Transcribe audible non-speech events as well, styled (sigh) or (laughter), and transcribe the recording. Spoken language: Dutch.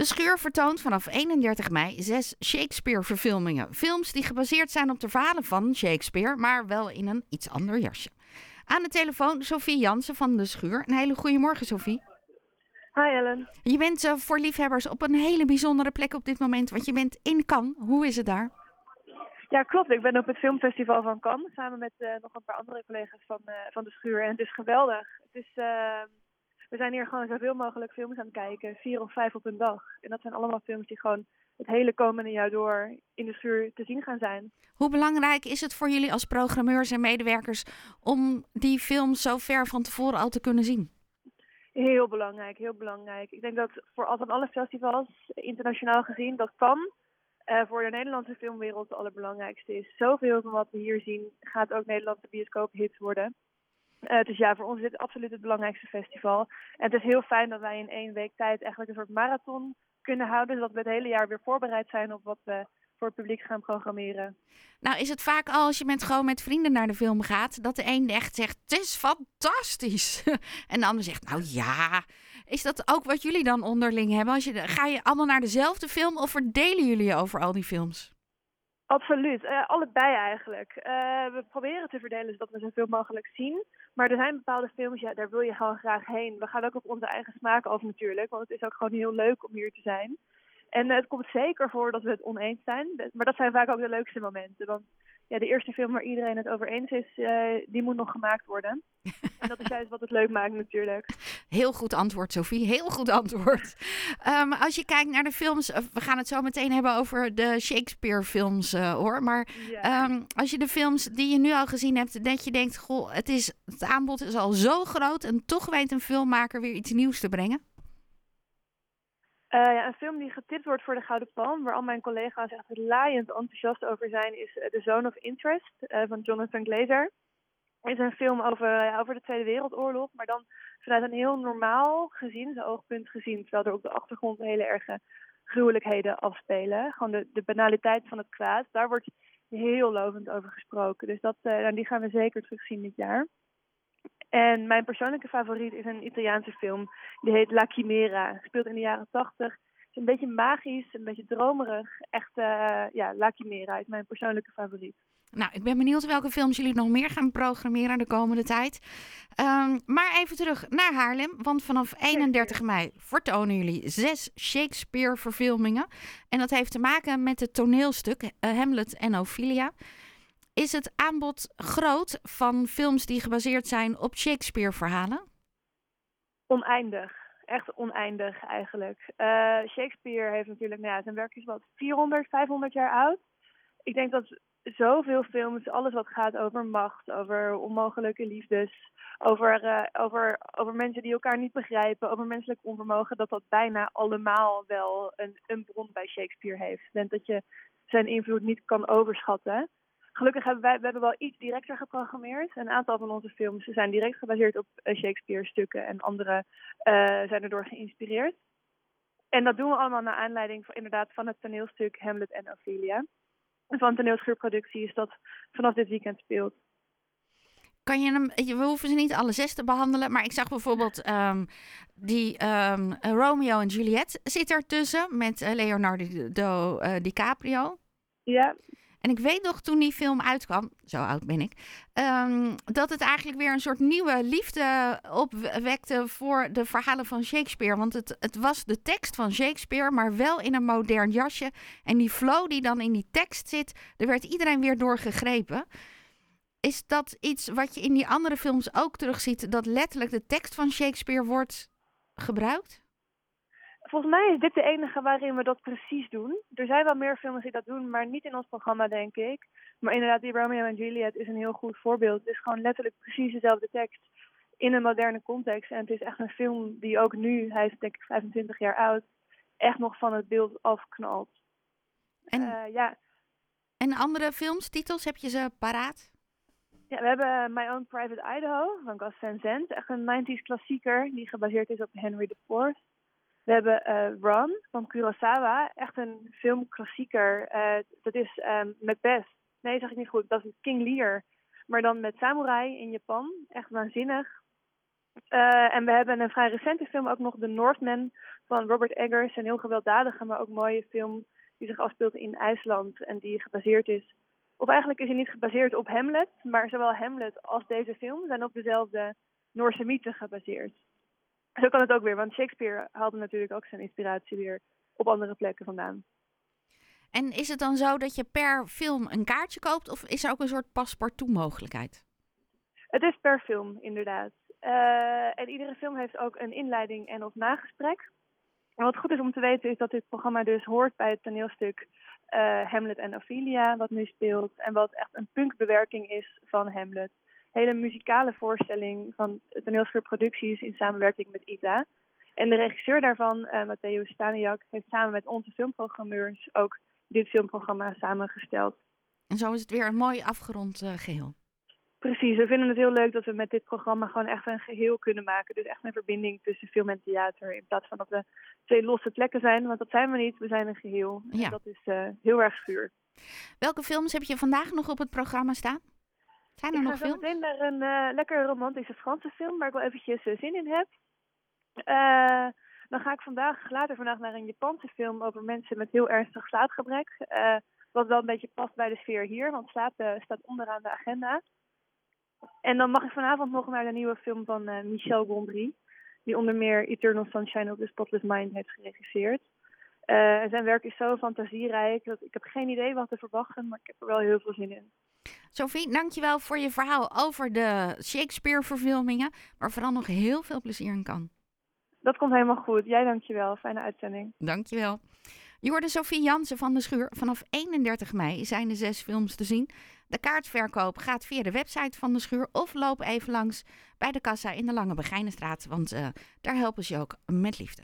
De Schuur vertoont vanaf 31 mei zes Shakespeare-verfilmingen. Films die gebaseerd zijn op de verhalen van Shakespeare, maar wel in een iets ander jasje. Aan de telefoon Sophie Jansen van De Schuur. Een hele goede morgen, Sophie. Hi Ellen. Je bent uh, voor liefhebbers op een hele bijzondere plek op dit moment, want je bent in Cannes. Hoe is het daar? Ja, klopt. Ik ben op het filmfestival van Cannes samen met uh, nog een paar andere collega's van, uh, van De Schuur. En het is geweldig. Het is we zijn hier gewoon zoveel mogelijk films aan het kijken, vier of vijf op een dag. En dat zijn allemaal films die gewoon het hele komende jaar door in de schuur te zien gaan zijn. Hoe belangrijk is het voor jullie als programmeurs en medewerkers om die films zo ver van tevoren al te kunnen zien? Heel belangrijk, heel belangrijk. Ik denk dat voor al van alle festivals, internationaal gezien, dat kan. Uh, voor de Nederlandse filmwereld het allerbelangrijkste is. Zoveel van wat we hier zien gaat ook Nederlandse bioscoophits worden. Uh, dus ja, voor ons is dit absoluut het belangrijkste festival. En het is heel fijn dat wij in één week tijd eigenlijk een soort marathon kunnen houden. Zodat we het hele jaar weer voorbereid zijn op wat we voor het publiek gaan programmeren. Nou, is het vaak al als je met, gewoon met vrienden naar de film gaat, dat de een echt zegt: Het is fantastisch. (laughs) en de ander zegt: Nou ja. Is dat ook wat jullie dan onderling hebben? Als je, ga je allemaal naar dezelfde film of verdelen jullie je over al die films? Absoluut, uh, allebei eigenlijk. Uh, we proberen te verdelen zodat we zoveel mogelijk zien. Maar er zijn bepaalde films, ja, daar wil je gewoon graag heen. We gaan ook op onze eigen smaak af natuurlijk, want het is ook gewoon heel leuk om hier te zijn. En uh, het komt zeker voor dat we het oneens zijn, maar dat zijn vaak ook de leukste momenten. Want ja, de eerste film waar iedereen het over eens is, die moet nog gemaakt worden. (laughs) en dat is juist wat het leuk maakt natuurlijk. Heel goed antwoord, Sophie. Heel goed antwoord. Um, als je kijkt naar de films, eh, we gaan het zo meteen hebben over de Shakespeare-films uh, hoor. Maar ja. um, als je de films die je nu al gezien hebt, dat je denkt: goh, het, is, het aanbod is al zo groot en toch weet een filmmaker weer iets nieuws te brengen? Uh, ja, een film die getipt wordt voor de Gouden Palm, waar al mijn collega's echt laaiend enthousiast over zijn, is The Zone of Interest van Jonathan Glazer. Het is een film over, over de Tweede Wereldoorlog, maar dan vanuit een heel normaal gezinsoogpunt gezien. Terwijl er op de achtergrond hele erge gruwelijkheden afspelen. Gewoon de, de banaliteit van het kwaad. Daar wordt heel lovend over gesproken. Dus dat, uh, die gaan we zeker terugzien dit jaar. En mijn persoonlijke favoriet is een Italiaanse film. Die heet La Chimera. Speelt in de jaren tachtig. Is een beetje magisch, een beetje dromerig. Echt, uh, ja, La Chimera is mijn persoonlijke favoriet. Nou, ik ben benieuwd welke films jullie nog meer gaan programmeren de komende tijd. Um, maar even terug naar Haarlem, want vanaf 31 mei vertonen jullie zes Shakespeare-verfilmingen. En dat heeft te maken met het toneelstuk uh, Hamlet en Ophelia. Is het aanbod groot van films die gebaseerd zijn op Shakespeare-verhalen? Oneindig. Echt oneindig eigenlijk. Uh, Shakespeare heeft natuurlijk, nou ja, zijn werk is wat 400, 500 jaar oud. Ik denk dat zoveel films, alles wat gaat over macht, over onmogelijke liefdes, over, uh, over, over mensen die elkaar niet begrijpen, over menselijk onvermogen, dat dat bijna allemaal wel een, een bron bij Shakespeare heeft. Ik dat je zijn invloed niet kan overschatten. Gelukkig hebben wij we hebben wel iets directer geprogrammeerd. Een aantal van onze films zijn direct gebaseerd op uh, Shakespeare-stukken en andere uh, zijn erdoor geïnspireerd. En dat doen we allemaal naar aanleiding van, inderdaad van het toneelstuk Hamlet en Ophelia van toneelschuurproductie is dat vanaf dit weekend speelt. Kan je hem, we hoeven ze niet alle zes te behandelen, maar ik zag bijvoorbeeld um, die um, Romeo en Juliet zit ertussen met uh, Leonardo DiCaprio. Ja. En ik weet nog toen die film uitkwam, zo oud ben ik, um, dat het eigenlijk weer een soort nieuwe liefde opwekte voor de verhalen van Shakespeare. Want het, het was de tekst van Shakespeare, maar wel in een modern jasje. En die flow die dan in die tekst zit, daar werd iedereen weer door gegrepen. Is dat iets wat je in die andere films ook terugziet, dat letterlijk de tekst van Shakespeare wordt gebruikt? Volgens mij is dit de enige waarin we dat precies doen. Er zijn wel meer films die dat doen, maar niet in ons programma, denk ik. Maar inderdaad, die Romeo en Juliet is een heel goed voorbeeld. Het is gewoon letterlijk precies dezelfde tekst in een moderne context. En het is echt een film die ook nu, hij is denk ik 25 jaar oud, echt nog van het beeld afknalt. En, uh, ja. en andere films, titels, heb je ze paraat? Ja, we hebben My Own Private Idaho van Gus Van Sant. Echt een 90s klassieker die gebaseerd is op Henry IV. We hebben uh, Run van Kurosawa, echt een filmklassieker. Uh, dat is um, Macbeth. Nee, zeg ik niet goed. Dat is King Lear. Maar dan met samurai in Japan. Echt waanzinnig. Uh, en we hebben een vrij recente film ook nog, The Northman van Robert Eggers. Een heel gewelddadige, maar ook mooie film die zich afspeelt in IJsland en die gebaseerd is. Of eigenlijk is hij niet gebaseerd op Hamlet, maar zowel Hamlet als deze film zijn op dezelfde Noorse mythe gebaseerd. Zo kan het ook weer, want Shakespeare haalde natuurlijk ook zijn inspiratie weer op andere plekken vandaan. En is het dan zo dat je per film een kaartje koopt of is er ook een soort paspartout mogelijkheid? Het is per film, inderdaad. Uh, en iedere film heeft ook een inleiding en of nagesprek. En wat goed is om te weten is dat dit programma dus hoort bij het toneelstuk uh, Hamlet en Ophelia, wat nu speelt. En wat echt een punkbewerking is van Hamlet. Hele muzikale voorstelling van toneelstuk producties in samenwerking met ITA. En de regisseur daarvan, uh, Matthäus Staniak, heeft samen met onze filmprogrammeurs ook dit filmprogramma samengesteld. En zo is het weer een mooi afgerond uh, geheel. Precies, we vinden het heel leuk dat we met dit programma gewoon echt een geheel kunnen maken. Dus echt een verbinding tussen film en theater. In plaats van dat we twee losse plekken zijn, want dat zijn we niet. We zijn een geheel. Ja. En dat is uh, heel erg vuur. Welke films heb je vandaag nog op het programma staan? Zijn er ik nog films? Ik ga meteen naar een uh, lekker romantische Franse film waar ik wel eventjes uh, zin in heb. dan ga ik vandaag, later vandaag naar een Japanse film over mensen met heel ernstig slaapgebrek. wat wel een beetje past bij de sfeer hier, want slaap staat onderaan de agenda. En dan mag ik vanavond nog naar de nieuwe film van Michel Gondry. Die onder meer Eternal Sunshine of the Spotless Mind heeft geregisseerd. Uh, zijn werk is zo fantasierijk dat ik heb geen idee wat te verwachten, maar ik heb er wel heel veel zin in. Sophie, dankjewel voor je verhaal over de Shakespeare-verfilmingen, waar vooral nog heel veel plezier in kan. Dat komt helemaal goed. Jij dankjewel. Fijne uitzending. Dankjewel. Je hoorde Sophie Jansen van de Schuur. Vanaf 31 mei zijn de zes films te zien. De kaartverkoop gaat via de website van de Schuur of loop even langs bij de kassa in de Lange Begijnenstraat, want uh, daar helpen ze je ook met liefde.